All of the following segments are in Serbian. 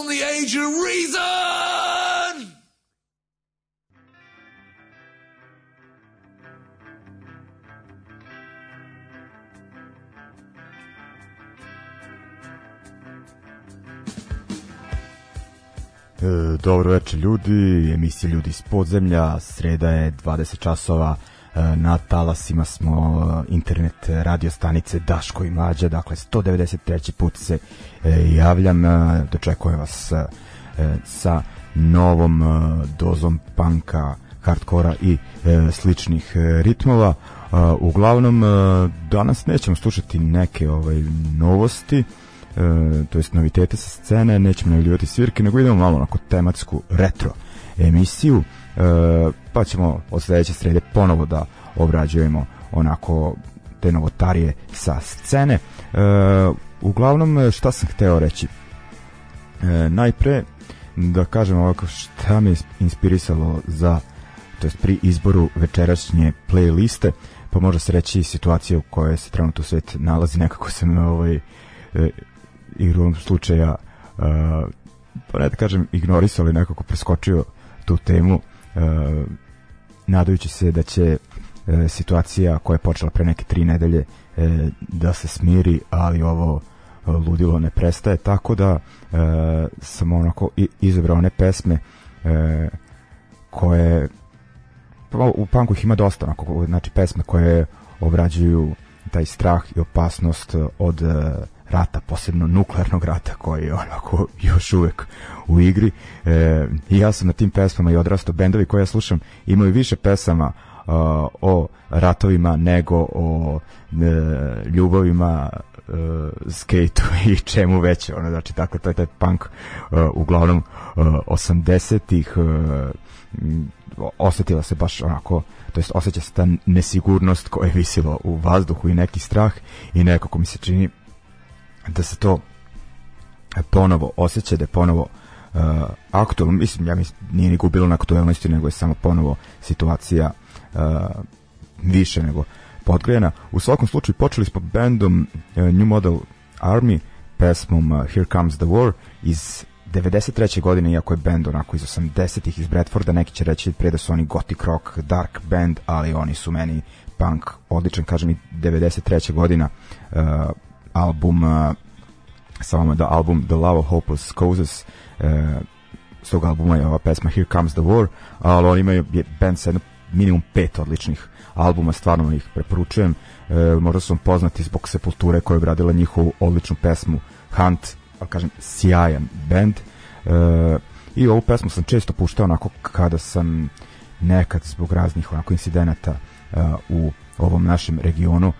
on the age of reason! E, dobro večer ljudi, emisija Ljudi iz podzemlja, sreda je 20 časova, E, na talasima smo e, internet radio stanice Daško i Mlađa, dakle 193. put se e, javljam, dočekujem vas sa novom dozom panka, hardkora i sličnih ritmova. Uglavnom, danas nećemo slušati neke ovaj novosti, to jest novitete sa scene, nećemo najavljivati svirke, nego idemo malo onako tematsku retro emisiju. E, pa ćemo od sledeće srede ponovo da obrađujemo onako te novotarije sa scene. E, uglavnom, šta sam hteo reći? e, najpre, da kažem ovako, šta me inspirisalo za to jest pri izboru večerašnje playliste, pa može se reći situacija u kojoj se trenutno svet nalazi, nekako sam ovaj, e, igrom slučaja e, pa ne da kažem ignorisao, ali nekako preskočio tu temu Eh, nadajući se da će eh, situacija koja je počela pre neke tri nedelje eh, da se smiri, ali ovo ludilo ne prestaje, tako da sam onako izabrao one pesme koje pa, u panku ih ima dosta onako, znači pesme koje obrađuju taj strah i opasnost od rata, posebno nuklearnog rata koji je onako još uvek u igri. E, ja sam na tim pesmama i odrasto bendovi koje ja slušam imaju više pesama uh, o ratovima nego o e, ljubavima e, skateu i čemu veće. ono znači tako dakle, to je taj punk uh, uglavnom uh, 80-ih uh, osetila se baš onako to jest osjeća se ta nesigurnost koja je visila u vazduhu i neki strah i nekako mi se čini da se to e, ponovo osjeća, da je ponovo uh, aktualno, mislim, ja mislim, nije ni gubilo na aktualnosti, nego je samo ponovo situacija uh, više nego podgrejena. U svakom slučaju počeli smo bandom uh, New Model Army pesmom uh, Here Comes the War iz 93. godine, iako je band onako iz 80-ih iz Bradforda, neki će reći pre da su oni gothic rock, dark band, ali oni su meni punk odličan, kažem i 93. godina uh, album samo da album The Love of Hopeless Causes e, s tog albuma je ova pesma Here Comes the War ali oni imaju je band sa jedno minimum pet odličnih albuma stvarno ih preporučujem e, možda su poznati zbog Sepulture koja je obradila njihovu odličnu pesmu Hunt, ali kažem sjajan band e, i ovu pesmu sam često puštao onako kada sam nekad zbog raznih onako incidenata e, u ovom našem regionu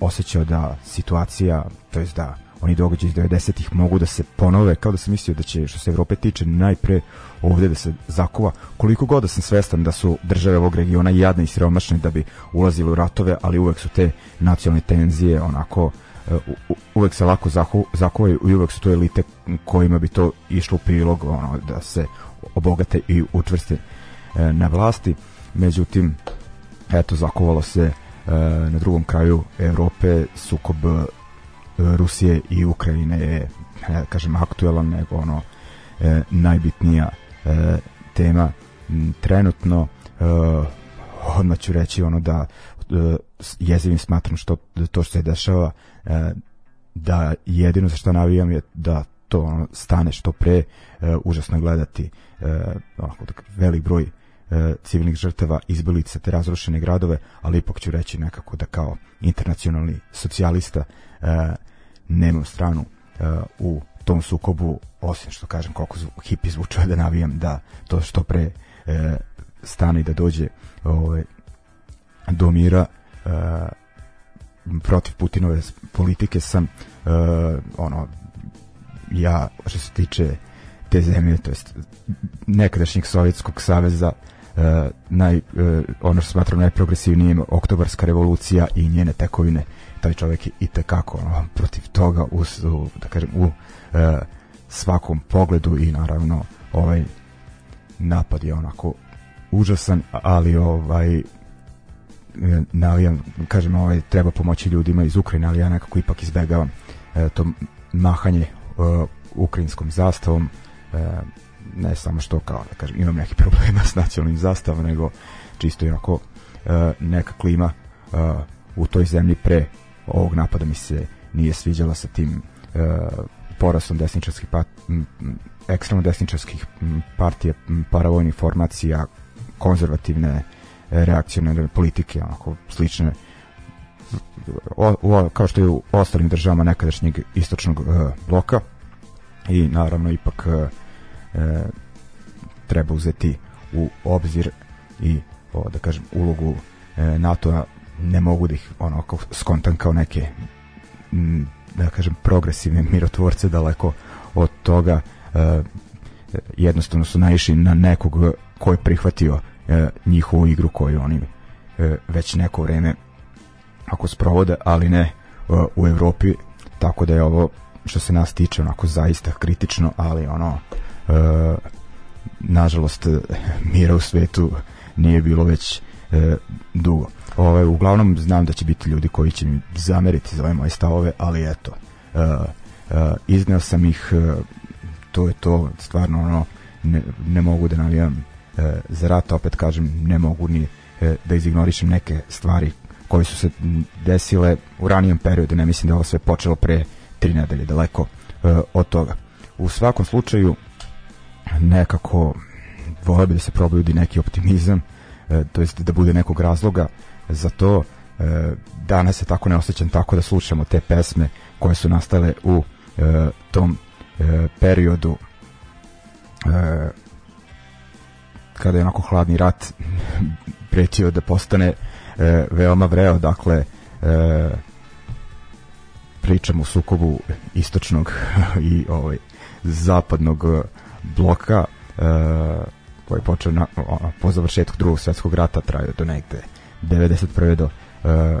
osjećao da situacija, to jest da oni događaji iz 90-ih mogu da se ponove, kao da sam mislio da će, što se Evrope tiče, najpre ovde da se zakuva. Koliko god da sam svestan da su države ovog regiona jadne i siromašne da bi ulazile u ratove, ali uvek su te nacionalne tenzije onako e, uvek se lako zaku, zakuvaju i uvek su to elite kojima bi to išlo u prilog ono, da se obogate i učvrste e, na vlasti. Međutim, eto, zakuvalo se E, na drugom kraju Evrope sukob e, Rusije i Ukrajine je kažem aktuelan nego ono e, najbitnija tema trenutno odmah ću reći ono da jezivim smatram što to što se dešava da jedino za što navijam je da to ono, stane što pre užasno gledati onako da velik broj E, civilnih žrtava, izbelice te razrušene gradove, ali ipak ću reći nekako da kao internacionalni socijalista e, nemam stranu e, u tom sukobu, osim što kažem koliko hipi zvučao da navijam da to što pre e, stane i da dođe ovaj, do mira e, protiv Putinove politike sam e, ono ja što se tiče te zemlje, to jest nekadašnjeg Sovjetskog saveza E, naj, e, ono što smatram najprogresivnijim oktobarska revolucija i njene tekovine taj čovjek je i tekako ono, protiv toga u, u, da kažem, u e, svakom pogledu i naravno ovaj napad je onako užasan, ali ovaj navijam, kažem, ovaj, treba pomoći ljudima iz Ukrajine, ali ja nekako ipak izbegavam e, to mahanje e, ukrajinskom zastavom e, ne samo što kao da kažem imam neki problema s nacionalnim zastavom nego čisto onako e, neka klima e, u toj zemlji pre ovog napada mi se nije sviđala sa tim e, porastom desničarskih pat, ekstremno desničarskih partija paravojnih formacija konzervativne e, reakcionarne politike onako slične o, o, kao što je u ostalim državama nekadašnjeg istočnog e, bloka i naravno ipak e, e, treba uzeti u obzir i o, da kažem ulogu e, NATO-a ne mogu da ih ono kao skontam kao neke da kažem progresivne mirotvorce daleko od toga e, jednostavno su naišli na nekog ko je prihvatio e, njihovu igru koju oni e, već neko vreme ako sprovode, ali ne e, u Evropi, tako da je ovo što se nas tiče onako zaista kritično, ali ono e, nažalost eh, mira u svetu nije bilo već e, dugo. Ovaj uglavnom znam da će biti ljudi koji će mi zameriti za ove moje stavove, ali eto. E, e, izneo sam ih e, to je to, stvarno ono ne, ne mogu da navijam e, za rat, opet kažem, ne mogu ni e, da izignorišem neke stvari koje su se desile u ranijem periodu, ne mislim da ovo sve počelo pre tri nedelje, daleko e, od toga. U svakom slučaju, nekako volio bi da se probudi neki optimizam, e, to jest da bude nekog razloga za to. E, danas se tako ne osjećam tako da slušamo te pesme koje su nastale u e, tom e, periodu kada je onako hladni rat pretio da postane veoma vreo, dakle pričamo o sukobu istočnog i ovaj zapadnog bloka e, koji je počeo na, ono, po završetku drugog svetskog rata trajao do negde 91. do e,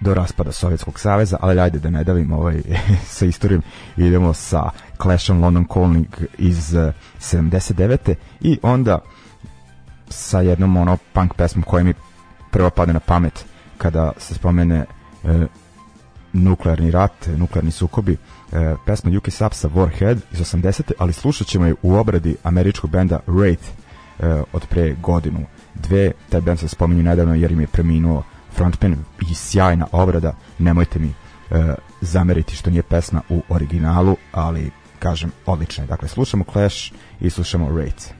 do raspada Sovjetskog saveza, ali ajde da ne davimo ovaj sa istorijom, idemo sa Clash Clashom London Calling iz 79. E, i onda sa jednom ono punk pesmom koja mi prva pade na pamet kada se spomene e, nuklearni rat, nuklearni sukobi, e, pesma Yuki Sapsa Warhead iz 80. ali slušat ćemo je u obradi američkog benda Wraith e, od pre godinu. Dve, taj band se spominju nedavno jer im je preminuo frontman i sjajna obrada. Nemojte mi e, zameriti što nije pesma u originalu, ali kažem, odlična je. Dakle, slušamo Clash i slušamo Wraith.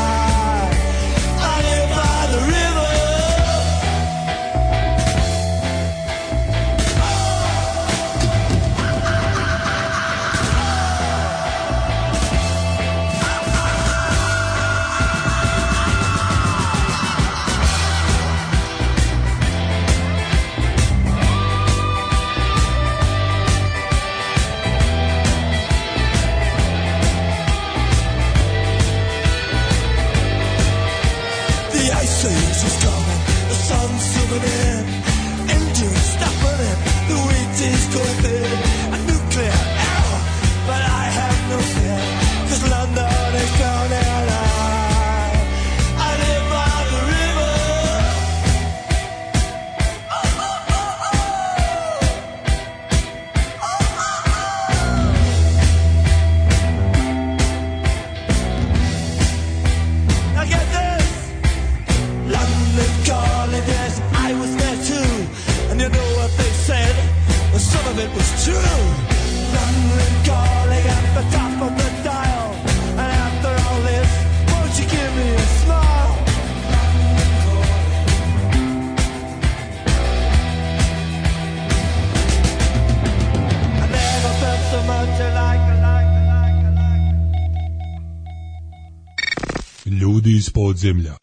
вот земля.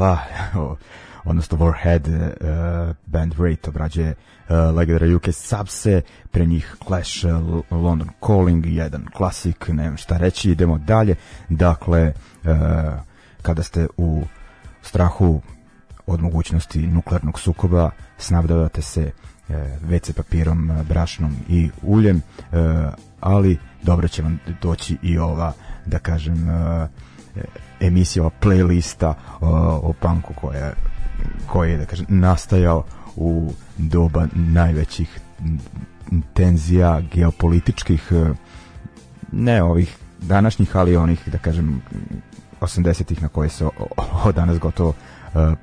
Hvala, odnosno Warhead uh, band Rate obrađuje uh, e, Legendary UK Subse, pre njih Clash, uh, London Calling, jedan klasik, nemam šta reći, idemo dalje. Dakle, uh, kada ste u strahu od mogućnosti nuklearnog sukoba, snabdavate se uh, WC papirom, brašnom i uljem, uh, ali dobro će vam doći i ova, da kažem, uh, emisija, playlista uh, o panku koja, koji je, da kažem, nastajao u doba najvećih tenzija geopolitičkih e, ne ovih današnjih, ali onih, da kažem, 80-ih na koje se o, danas gotovo uh,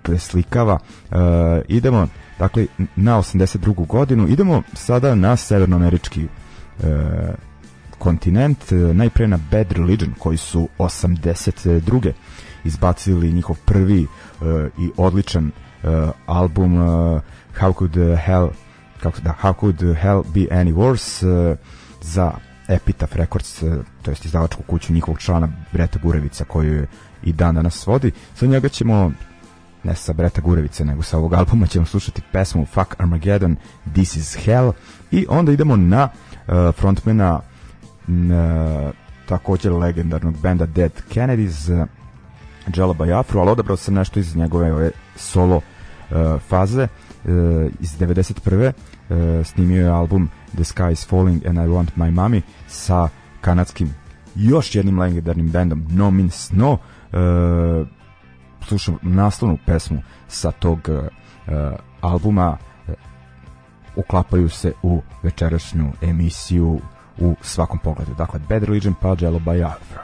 preslikava. Uh, idemo, dakle, na 82. godinu. Idemo sada na severnoamerički uh, kontinent, e, najpre na Bad Religion koji su 82. izbacili njihov prvi uh, i odličan uh, album uh, How Could Hell kako da How Could Hell Be Any Worse uh, za Epitaph Records, uh, to jest izdavačku kuću njihovog člana Breta Gurevica koju i dan danas vodi. Sa njega ćemo ne sa Breta Gurevice, nego sa ovog albuma ćemo slušati pesmu Fuck Armageddon, This is Hell i onda idemo na uh, frontmena uh, E, takođe legendarnog benda Dead Kennedys e, Jello Bajafru, ali odabrao sam nešto iz njegove ove solo e, faze iz 91. snimio je album The Sky is Falling and I Want My Mommy sa kanadskim još jednim legendarnim bendom No Means Snow slušam naslovnu pesmu sa tog albuma uklapaju se u večerašnju emisiju u svakom pogledu. Dakle, Bad Religion pa Jello by Afro.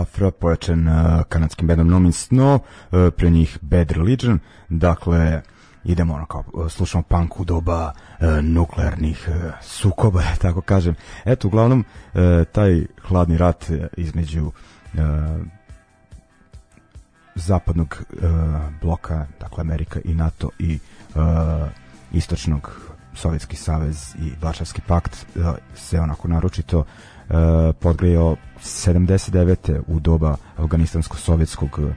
Afra, pojačan uh, kanadskim bandom No Means uh, pre njih Bad Religion, dakle idemo ono kao uh, slušamo punk u doba e, nuklearnih e, sukoba tako kažem eto uglavnom e, taj hladni rat između e, zapadnog e, bloka dakle Amerika i NATO i e, istočnog Sovjetski savez i Varšavski pakt e, se onako naročito Eh, podgrejao 79. u doba afganistansko-sovjetskog eh,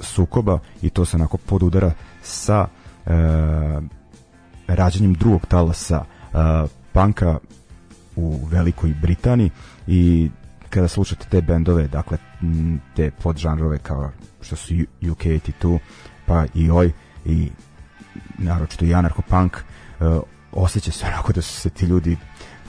sukoba i to se onako podudara sa e, rađanjem drugog talasa e, panka u Velikoj Britaniji i kada slušate te bendove, dakle te podžanrove kao što su UK82 pa i OJ i naročito i anarcho-punk e, osjeća se onako da su se ti ljudi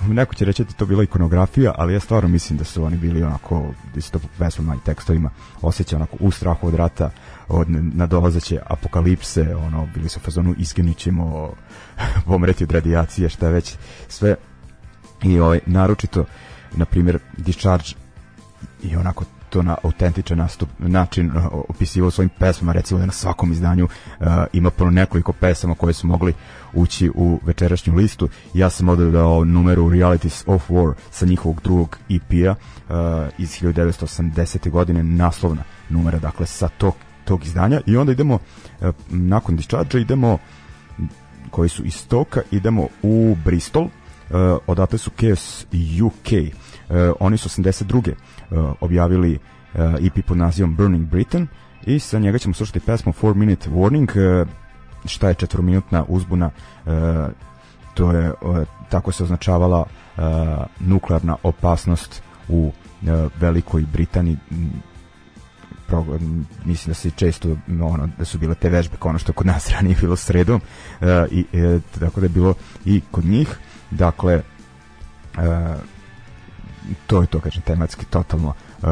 neko će reći da to bila ikonografija, ali ja stvarno mislim da su oni bili onako, da se to pesmama i tekstovima osjeća onako u strahu od rata, od nadolazeće apokalipse, ono, bili su u fazonu iskinut ćemo, pomreti od radijacije, šta već, sve. I ovaj, naročito, na primjer, Discharge i onako to na autentičan nastup, način eh, opisivao svojim pesmama, recimo da na svakom izdanju uh, ima puno nekoliko pesama koje su mogli ući u večerašnju listu. Ja sam odredao numeru Realities of War sa njihovog drugog EP-a uh, eh, iz 1980. godine, naslovna numera, dakle, sa tog, tog izdanja. I onda idemo, uh, nakon Discharge, idemo koji su iz Stoka, idemo u Bristol, uh, odatle su Chaos UK. Uh, Eh, oni su 82. Eh, objavili EP eh, e pod nazivom Burning Britain i sa njega ćemo slušati pesmu 4 Minute Warning šta je četvrominutna uzbuna to je tako se označavala nuklearna opasnost u Velikoj Britaniji mm, Pro, mm, mislim da se često mm, ono, da su bile te vežbe kao ono što kod nas ranije bilo sredom e, i, e, tako da je bilo i kod njih dakle e, to je to, kažem, tematski totalno uh,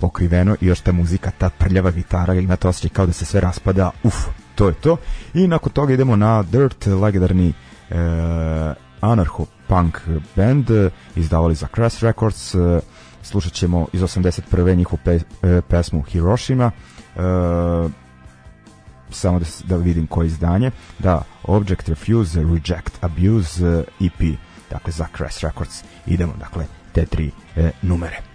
pokriveno i još ta muzika, ta prljava gitara, imate osjećaj kao da se sve raspada, uf, to je to. I nakon toga idemo na Dirt, legendarni uh, anarcho-punk band, uh, izdavali za Crash Records, uh, slušat ćemo iz 81. njihovu pe, uh, pesmu Hiroshima, uh, samo da, da vidim koje izdanje, da, Object Refuse, Reject Abuse, uh, EP, dakle za Crash Records. Idemo, dakle, te tri e, numere.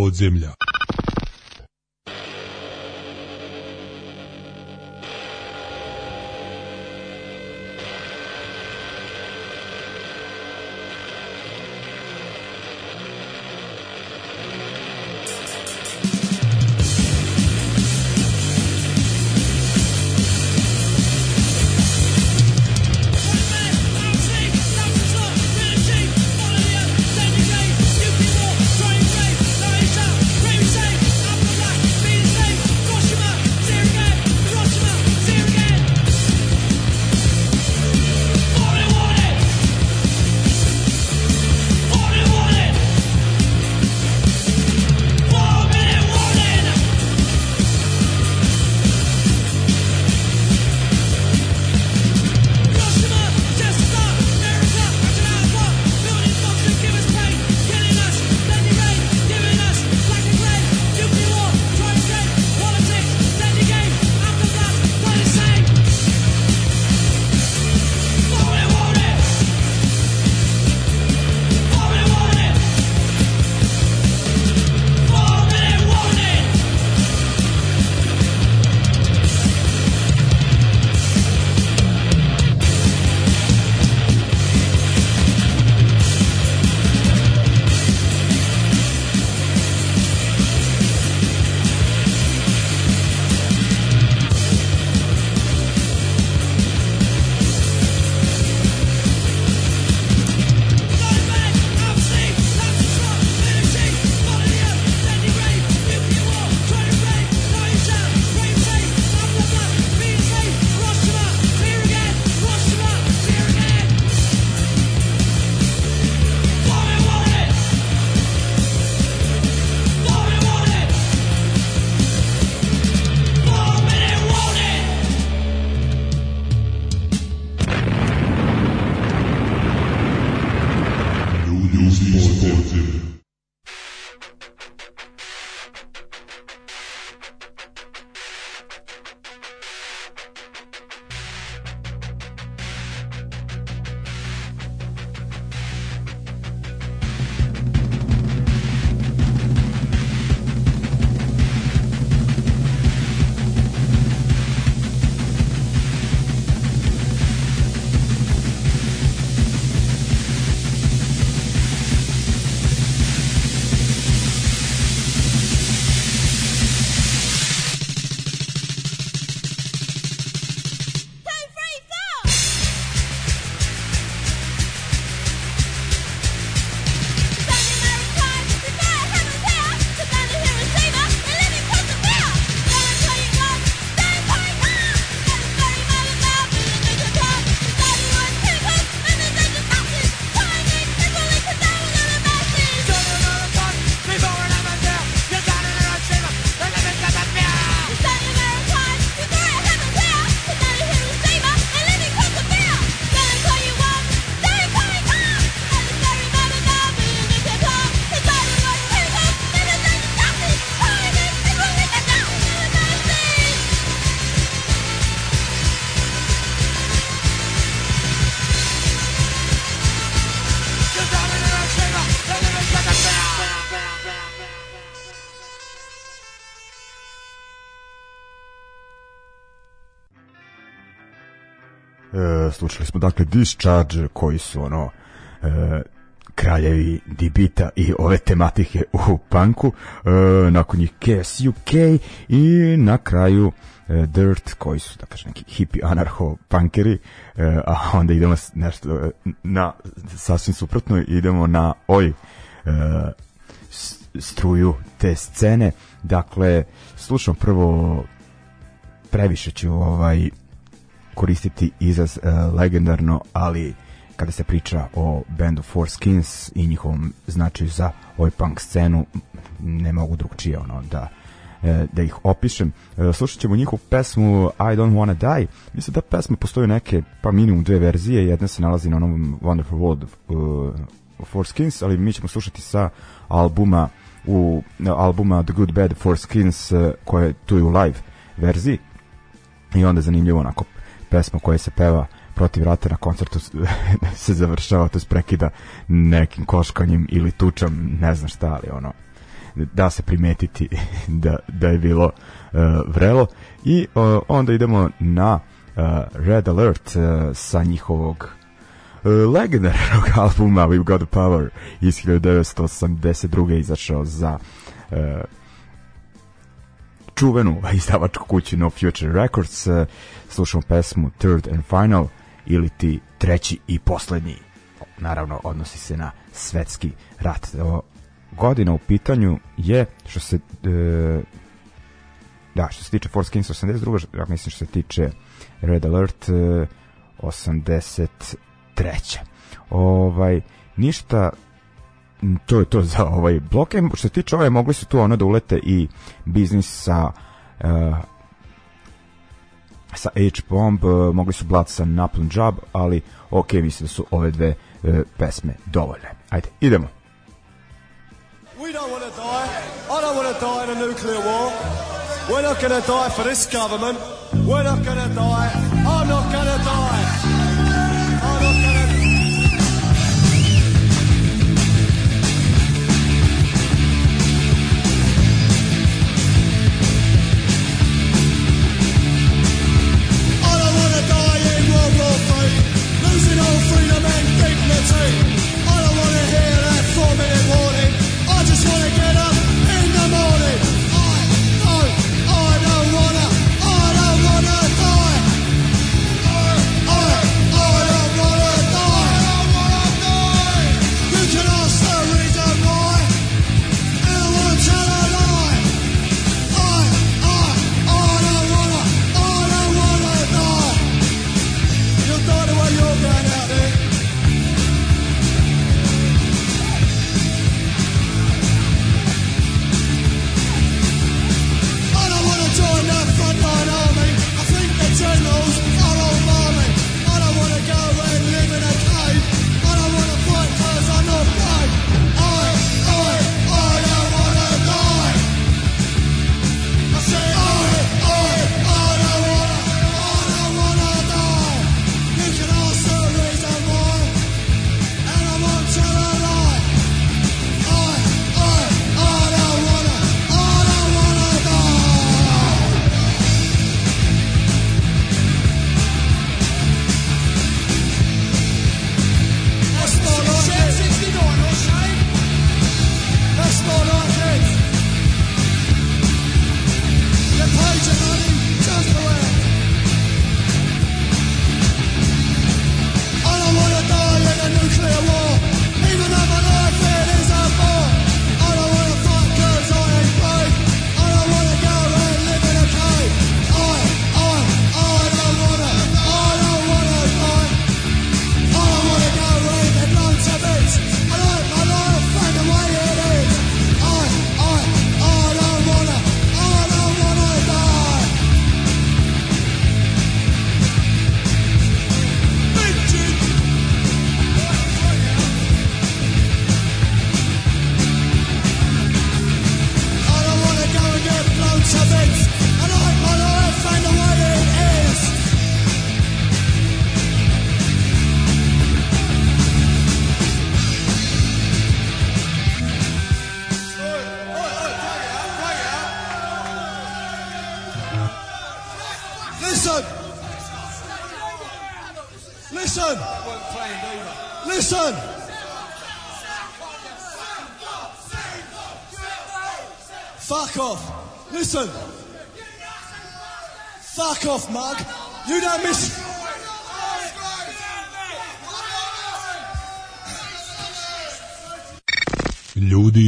podzemlja. slušali smo dakle Discharge koji su ono e, kraljevi dibita i ove tematike u panku e, nakon njih Chaos UK i na kraju e, Dirt koji su da kažem neki hipi anarcho punkeri e, a onda idemo nešto e, na sasvim suprotno idemo na oj e, struju te scene dakle slušam prvo previše ću ovaj koristiti izraz e, legendarno, ali kada se priča o bandu Four Skins i njihovom značaju za ovaj punk scenu, ne mogu drugčije ono da e, da ih opišem. E, slušat ćemo njihovu pesmu I Don't Wanna Die. Mislim da pesma postoji neke, pa minimum dve verzije. Jedna se nalazi na onom Wonderful World uh, Four Skins, ali mi ćemo slušati sa albuma u albuma The Good Bad for Skins uh, koja je tu i u live verziji. I onda zanimljivo onako pesma koja se peva protiv rata na koncertu se završava, to se prekida nekim koškanjem ili tučom, ne znam šta, ali ono, da se primetiti da, da je bilo uh, vrelo. I uh, onda idemo na uh, Red Alert uh, sa njihovog uh, legendarnog albuma We've Got The Power iz 1982. izašao za uh, čuvenu izdavačku kuću No Future Records. E, slušamo pesmu Third and Final ili ti treći i poslednji. Naravno, odnosi se na svetski rat. Evo, godina u pitanju je što se e, da, što se tiče Force Kings 82, ja mislim što se tiče Red Alert e, 83. Ovaj, ništa to je to za ovaj blok. E, što se tiče ove, mogli su tu ono da ulete i biznis sa uh, sa H-Bomb, uh, mogli su blat sa Naplan Job, ali ok, mislim da su ove dve uh, pesme dovoljne. Ajde, idemo. We don't want to die. I don't want to die in a nuclear war. We're not going to die for this government. We're not going to die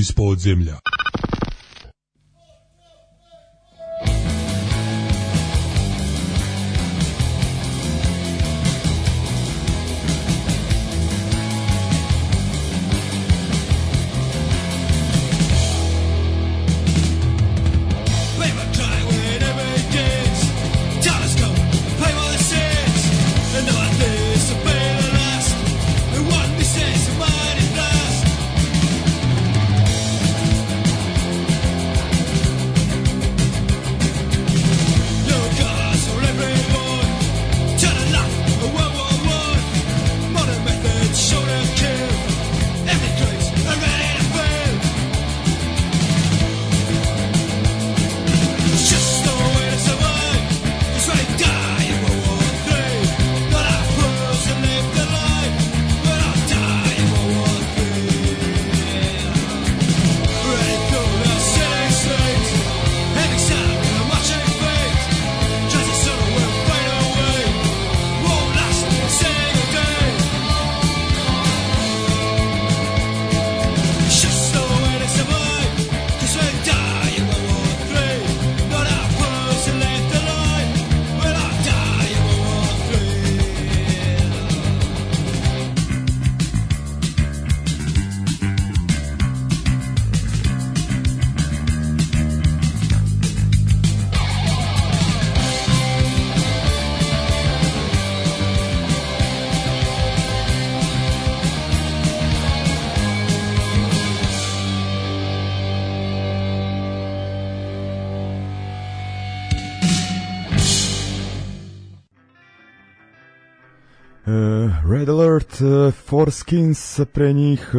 iz podzemlja. uh, Forskins, pre njih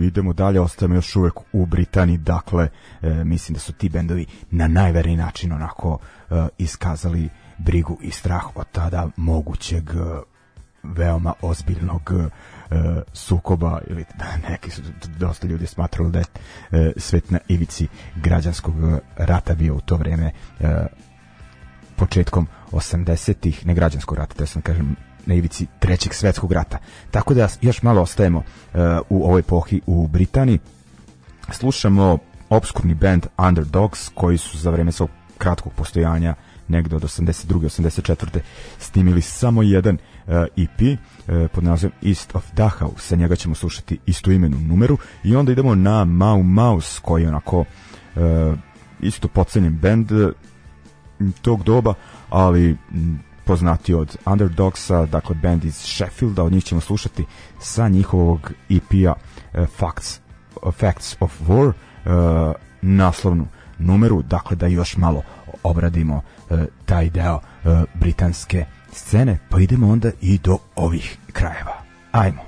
e, idemo dalje, ostajemo još uvek u Britaniji, dakle e, mislim da su ti bendovi na najverniji način onako e, iskazali brigu i strah od tada mogućeg veoma ozbiljnog sukoba ili da neki su dosta ljudi smatrali da je svet na ivici građanskog rata bio u to vreme početkom 80-ih, ne građanskog rata, da sam kažem na ivici trećeg svetskog rata. Tako da još malo ostajemo uh, u ovoj epohi u Britaniji. Slušamo obskurni band Underdogs koji su za vreme svog kratkog postojanja negde od 82. 84. snimili samo jedan uh, e, EP uh, e, pod nazivom East of Dachau. Sa njega ćemo slušati istu imenu numeru i onda idemo na Mau Maus koji je onako uh, isto podcenjen band tog doba, ali poznati od Underdogsa, dakle band iz Sheffielda, od njih ćemo slušati sa njihovog EP-a eh, Facts, Facts of War, eh, naslovnu numeru, dakle da još malo obradimo eh, taj deo britanske scene, pa idemo onda i do ovih krajeva. Ajmo!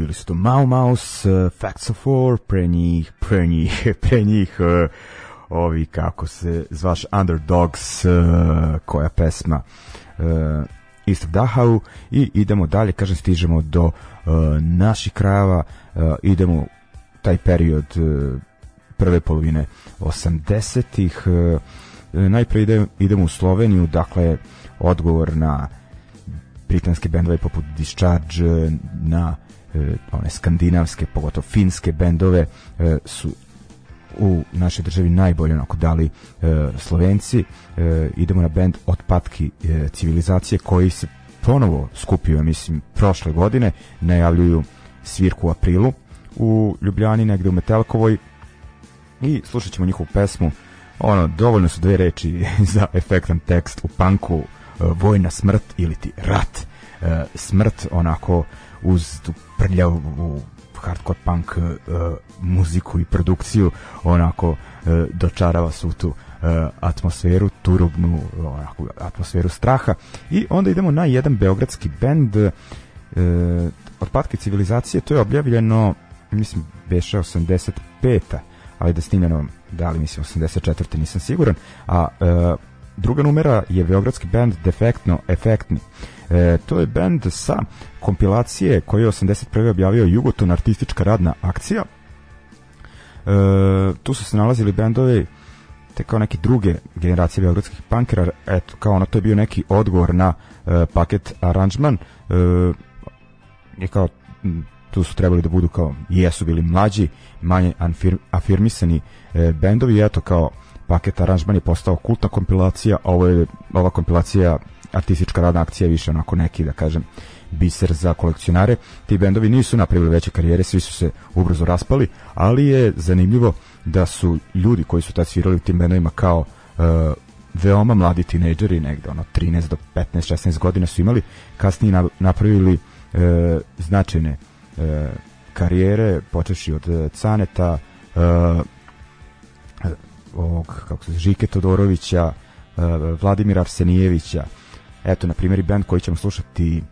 bili su to Mau Maus, uh, Facts of War, pre njih, pre njih, pre njih, uh, ovi kako se zvaš Underdogs, uh, koja pesma, uh, East of Dachau i idemo dalje, kažem stižemo do uh, naših krajeva, uh, idemo taj period uh, prve polovine 80-ih, uh, najpre ide, idemo u Sloveniju, dakle odgovor na britanske bendove poput Discharge, na uh, E, one skandinavske, pogotovo finske bendove e, su u našoj državi najbolje onako dali e, Slovenci. idemo na bend Otpatki civilizacije koji se ponovo skupio, ja mislim, prošle godine. Najavljuju svirku u aprilu u Ljubljani, negde u Metelkovoj. I slušat ćemo njihovu pesmu. Ono, dovoljno su dve reči za efektan tekst u panku Vojna smrt ili ti rat. smrt onako uz tu prljavu hardcore punk uh, muziku i produkciju onako uh, dočarava su tu uh, atmosferu turobnu onako atmosferu straha i onda idemo na jedan beogradski bend uh, Otpatke civilizacije to je objavljeno mislim beše 85 ali da snimljeno da li mislim 84 nisam siguran a uh, druga numera je beogradski bend Defektno efektni uh, E, to je band sa kompilacije koju je 81. objavio Jugoton artistička radna akcija. E, tu su se nalazili bendovi te kao neke druge generacije beogradskih pankera, eto, kao ono, to je bio neki odgovor na e, paket aranžman, e, kao, tu su trebali da budu kao, jesu bili mlađi, manje anfir, afirmisani e, bendovi, eto, kao, paket aranžman je postao kultna kompilacija, ovo je, ova kompilacija artistička radna akcija više onako neki, da kažem, biser za kolekcionare. Ti bendovi nisu napravili veće karijere, svi su se ubrzo raspali, ali je zanimljivo da su ljudi koji su tad svirali u tim bendovima kao uh, veoma mladi tinejdžeri, negde ono 13 do 15, 16 godina su imali, kasnije napravili uh, značajne uh, karijere, počeši od uh, Caneta, uh, ovog, kako se, Žike Todorovića, Vladimira Arsenijevića, Eto, na primjer, i band koji ćemo slušati e,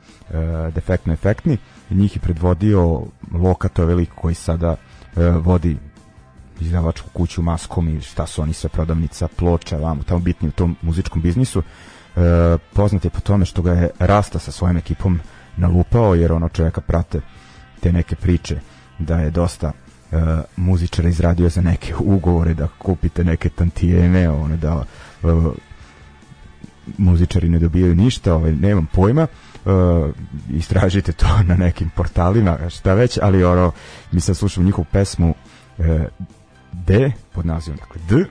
Defektno Efektni, njih je predvodio Loka, to je veliko koji sada e, vodi izdavačku kuću maskom i šta su oni sve prodavnica, ploča, vamo, tamo bitni u tom muzičkom biznisu. E, poznat je po tome što ga je Rasta sa svojim ekipom nalupao, jer ono čoveka prate te neke priče da je dosta e, muzičara izradio za neke ugovore, da kupite neke tantijeme, ono, da e, muzičari ne dobijaju ništa, ovaj, nemam pojma. Uh, istražite to na nekim portalima, šta već, ali oro, mi sad slušamo njihovu pesmu uh, D, pod nazivom dakle D, uh,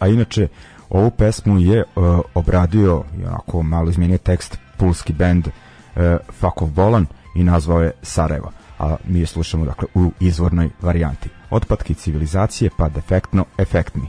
a inače ovu pesmu je uh, obradio i onako malo izmenio tekst pulski band uh, of Bolan i nazvao je Sarajevo, a mi je slušamo dakle u izvornoj varijanti otpadki civilizacije pa defektno efektni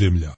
земля.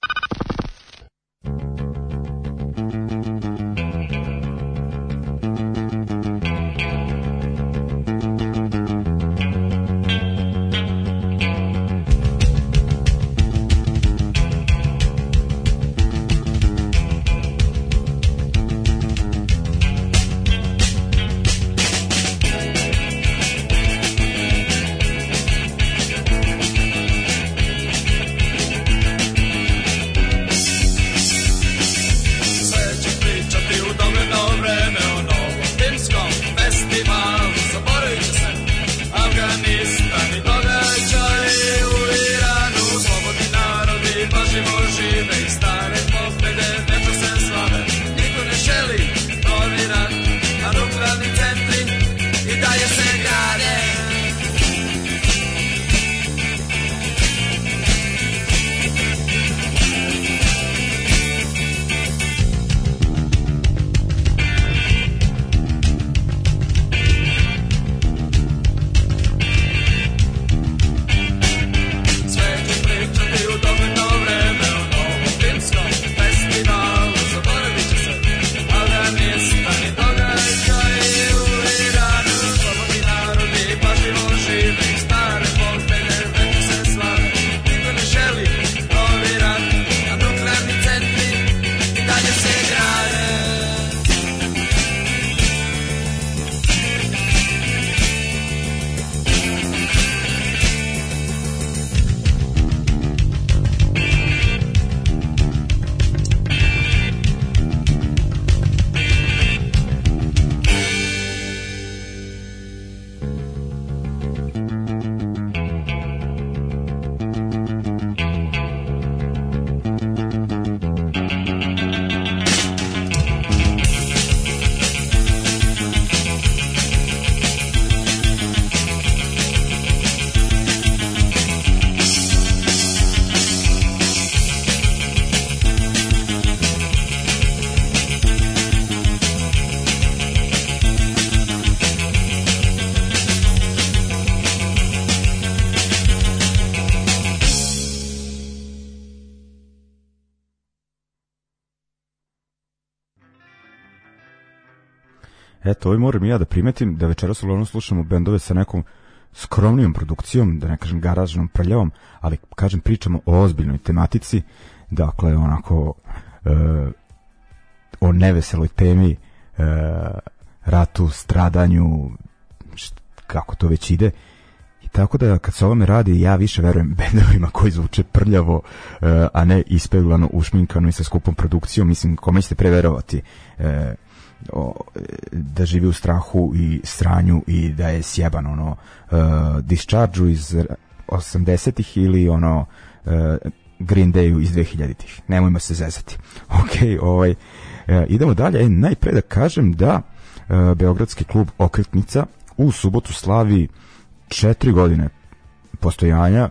moram ja da primetim da večeras uglavnom slušamo bendove sa nekom skromnijom produkcijom, da ne kažem garažnom prljavom, ali kažem pričamo o ozbiljnoj tematici, dakle onako e, o neveseloj temi, e, ratu, stradanju, št, kako to već ide. I tako da kad se ovome radi, ja više verujem bendovima koji zvuče prljavo, e, a ne ispeglano, ušminkano i sa skupom produkcijom, mislim kome ćete preverovati. E, o, da živi u strahu i stranju i da je sjeban ono uh, e, discharge iz 80-ih ili ono uh, Green Day-u iz 2000-ih. Nemojmo se zezati. Ok, ovaj, uh, idemo dalje. E, najpre da kažem da uh, Beogradski klub Okretnica u subotu slavi četiri godine postojanja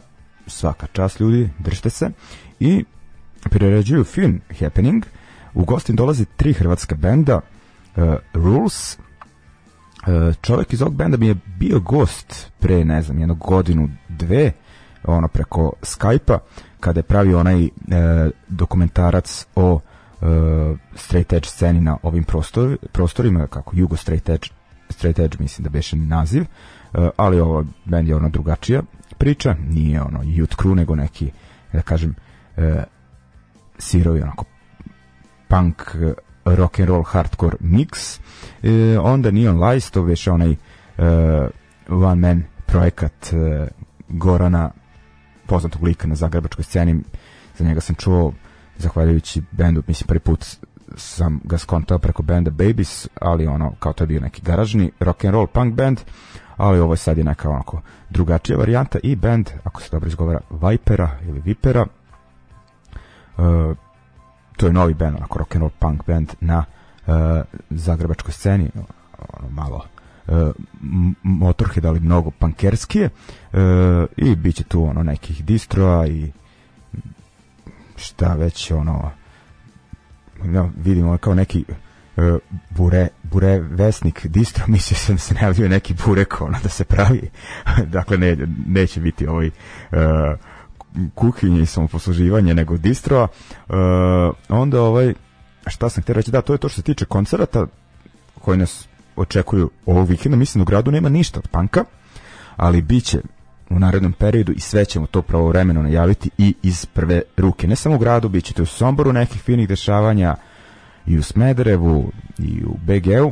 svaka čast ljudi, držite se i priređuju film Happening u gostin dolazi tri hrvatska benda Eh, Rules eh, čovjek iz ovog benda mi je bio gost pre, ne znam, jedno godinu, dve, ono preko Skype-a, kada je pravio onaj e, dokumentarac o e, straight edge sceni na ovim prostor, prostorima, kako Jugo straight edge, straight edge mislim da beše naziv, e, ali ovo band je ono drugačija priča, nije ono youth crew, nego neki, da kažem, e, sirovi onako punk rock and roll hardcore mix. E, onda Neon Lajstov, već onaj e, one man projekat e, Gorana, poznatog lika na zagrebačkoj sceni. Za njega sam čuo, zahvaljujući bendu, mislim prvi put sam ga skontao preko benda Babies, ali ono, kao to je bio neki garažni rock and roll punk band, ali ovo je sad je neka onako drugačija varijanta i band, ako se dobro izgovara, Vipera ili Vipera, e, to je novi band, onako rock and roll punk band na uh, zagrebačkoj sceni, ono malo uh, Motorhead, da ali mnogo pankerskije uh, i bit će tu ono nekih distroa i šta već ono ja, vidimo kao neki uh, bure, bure vesnik distro, mislio sam da se najavljuje neki burek ono da se pravi dakle ne, neće biti ovaj uh, kuhinje i samoposluživanje nego distroa. E, onda ovaj šta sam htio reći, da, to je to što se tiče koncerata koji nas očekuju ovog vikenda, mislim u gradu nema ništa od panka, ali bit će u narednom periodu i sve ćemo to pravovremeno najaviti i iz prve ruke. Ne samo u gradu, bit ćete u Somboru nekih finih dešavanja i u Smederevu i u BG-u.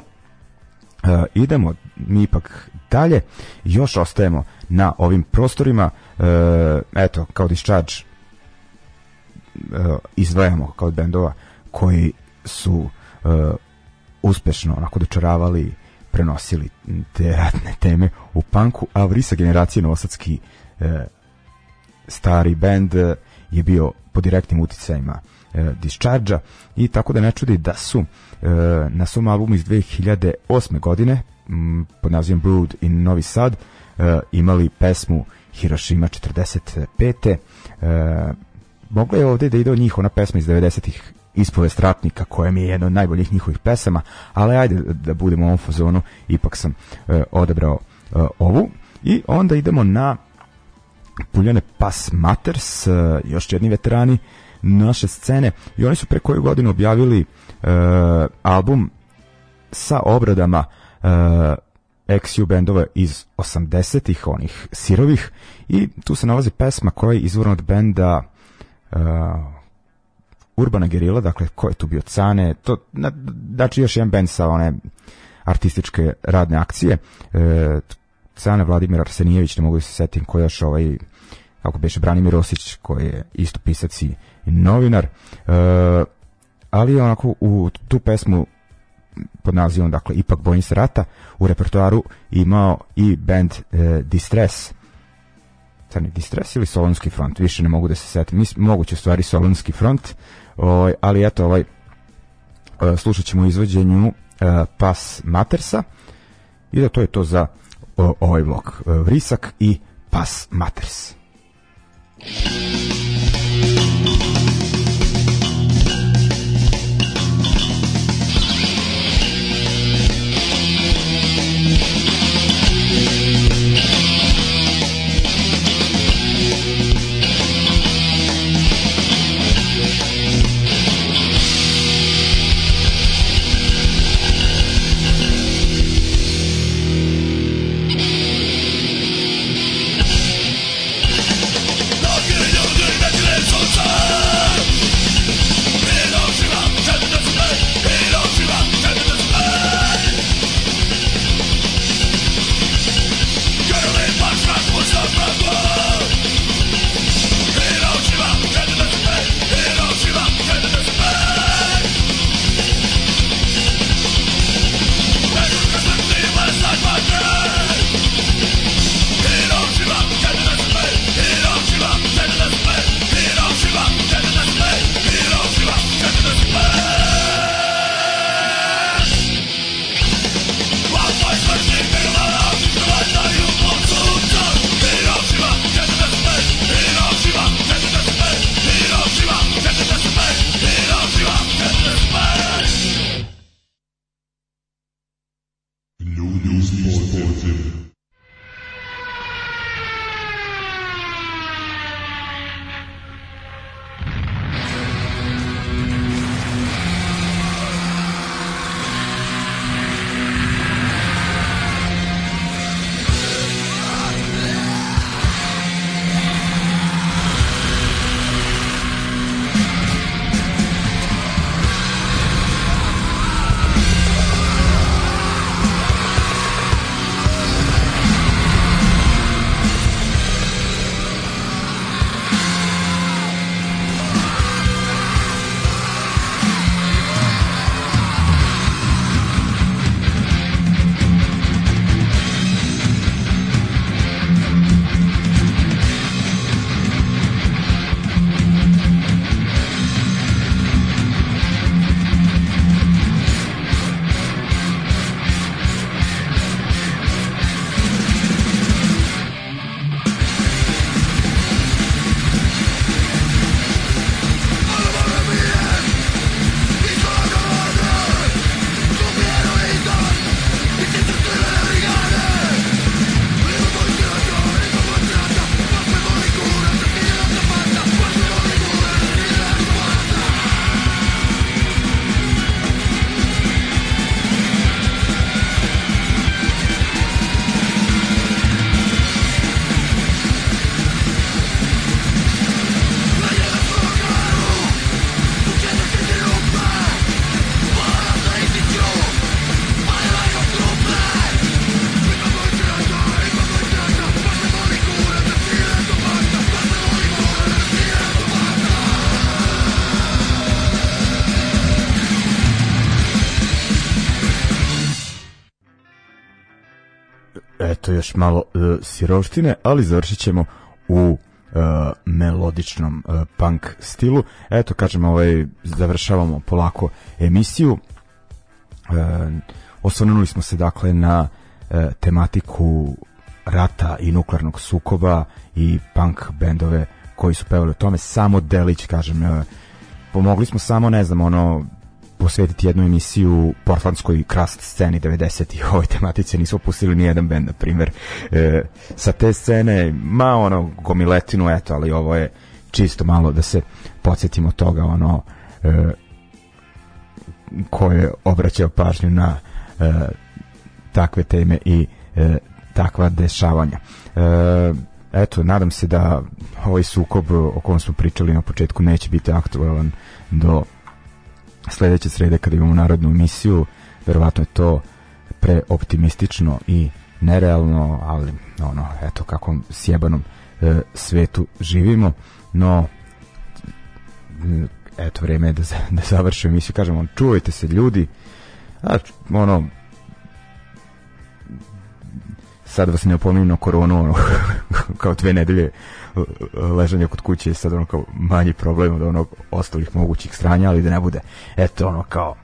E, idemo mi ipak dalje još ostajemo na ovim prostorima e, eto kao da Discharge e, izdvajamo kao bendova koji su e, uspešno onako dočaravali prenosili te ratne teme u panku, a Vrisa generacije novosadski e, stari bend je bio pod direktnim uticajima e, Discharge-a i tako da ne čudi da su e, na svom albumu iz 2008. godine m, pod nazivom Brood in Novi Sad e, imali pesmu Hiroshima 45. E, mogla je ovde da ide od njih ona pesma iz 90-ih ispovest ratnika koja mi je jedna od najboljih njihovih pesama, ali ajde da budemo u ovom fazonu, ipak sam e, odabrao e, ovu i onda idemo na Puljane Pas Matters, e, još jedni veterani naše scene i oni su pre koju godinu objavili e, album sa obradama uh, eh, XU bendova iz 80-ih, onih sirovih, i tu se nalazi pesma koja je izvorna od benda uh, Urbana Gerila, dakle, ko je tu bio Cane, to, na, znači još jedan bend sa one artističke radne akcije, uh, Cane Vladimir Arsenijević, ne mogu da se setim ko je još ovaj, kako beše Branimir Osić, koji je isto pisac i novinar, uh, ali onako u tu pesmu pod nazivom dakle ipak bojim se rata u repertoaru imao i band e, Distress Crni Distress ili Solonski front, više ne mogu da se setim. Moguće stvari Solonski front, o, ovaj, ali eto, ovaj, e, slušat ćemo izvođenju e, Pas Matersa i da to je to za o, ovaj vlog. E, Vrisak i Pas Maters. Thank još malo e, sirovštine, ali završit ćemo u e, melodičnom e, punk stilu. Eto, kažem, ovaj, završavamo polako emisiju. E, osvrnuli smo se, dakle, na e, tematiku rata i nuklearnog sukoba i punk bendove koji su pevali o tome. Samo Delić, kažem, e, pomogli smo samo, ne znam, ono, posvetiti jednu emisiju portlandskoj krast sceni 90-ih. Ovoj tematici nisu pustili ni jedan bend, na primer E, sa te scene, ma ono, gomiletinu, eto, ali ovo je čisto malo da se podsjetimo toga, ono, e, ko je obraćao pažnju na e, takve teme i e, takva dešavanja. E, eto, nadam se da ovaj sukob o kom smo pričali na početku neće biti aktualan do sledeće srede kada imamo narodnu emisiju, verovatno je to preoptimistično i nerealno, ali ono, eto kakvom sjebanom e, svetu živimo, no e, eto vreme je da, da završim emisiju, kažem, on, čuvajte se ljudi, a, ono, sad vas ne opominju na koronu, ono, kao dve nedelje ležanja kod kuće je sad ono kao manji problem od onog ostalih mogućih stranja, ali da ne bude, eto ono kao,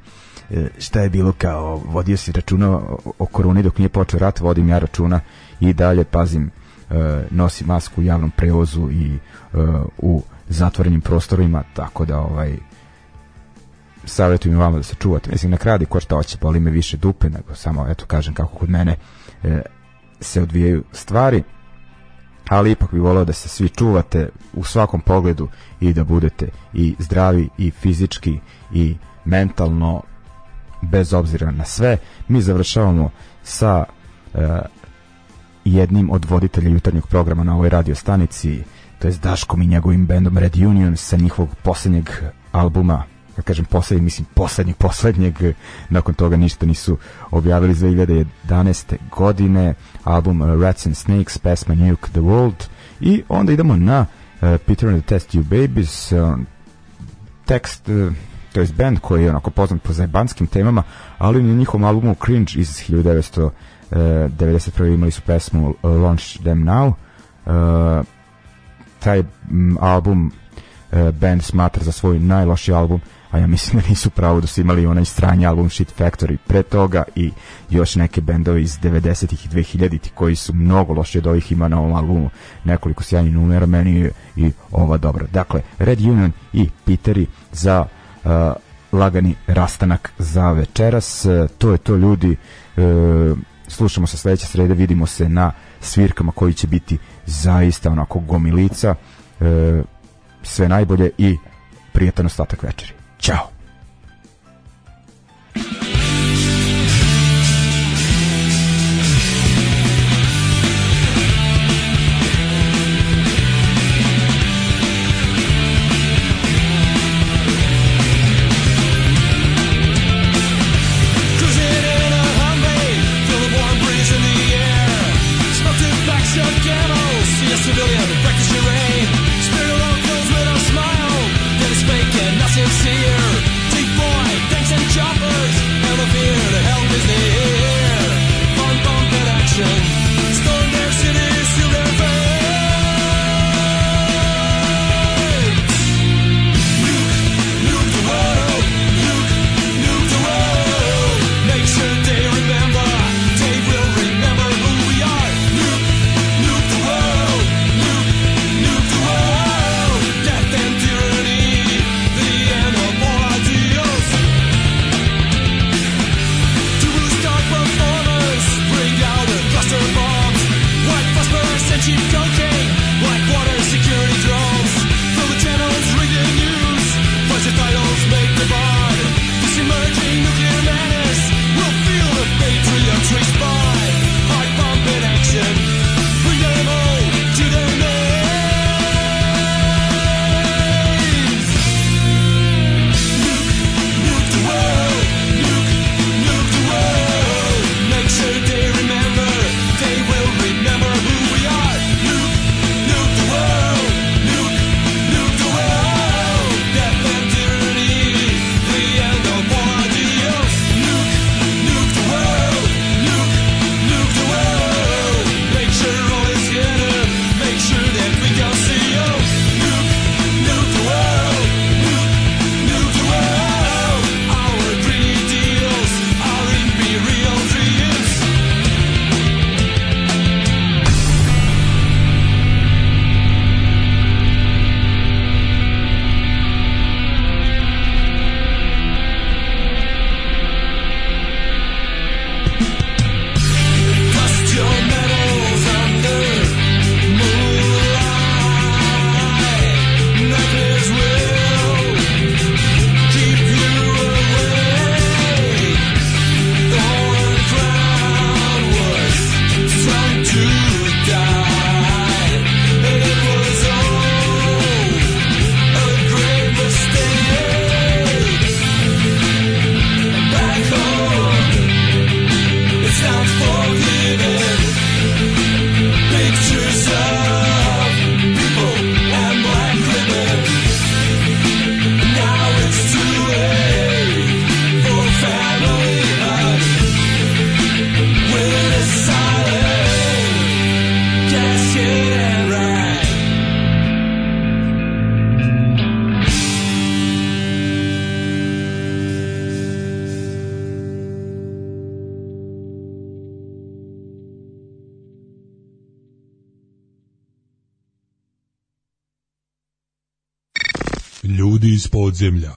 e, šta je bilo kao, vodio si računa o koroni dok nije počeo rat, vodim ja računa i dalje pazim, e, nosim masku u javnom prevozu i e, u zatvorenim prostorima, tako da ovaj, savjetujem vama da se čuvate. Mislim, na kradi ko šta hoće, boli me više dupe, nego samo, eto, kažem kako kod mene, se odvijaju stvari ali ipak bi voleo da se svi čuvate u svakom pogledu i da budete i zdravi i fizički i mentalno bez obzira na sve mi završavamo sa e, jednim od voditelja jutarnjeg programa na ovoj radio stanici to je Daškom i njegovim bendom Red Union sa njihovog poslednjeg albuma ja da kažem poslednjeg, mislim poslednjeg, poslednjeg, nakon toga ništa nisu objavili za 2011. godine, album Rats and Snakes, pesma Nuke the World, i onda idemo na uh, Peter and the Test You Babies, uh, tekst, uh, to je band koji je onako poznat po zajbanskim temama, ali na njihovom albumu Cringe iz 1991. imali su pesmu Launch Them Now, taj m, album band smatra za svoj najloši album a ja mislim da nisu pravo da su imali onaj stranji album Shit Factory pre toga i još neke bendovi iz 90-ih i 2000-ih koji su mnogo loše od ovih ima na ovom albumu nekoliko sjajnih numera meni je i ova dobra dakle Red Union i Piteri za uh, lagani rastanak za večeras uh, to je to ljudi uh, slušamo se sledeće srede vidimo se na svirkama koji će biti zaista onako gomilica uh, sve najbolje i prijetan ostatak večeri Tchau. iz podzemlja.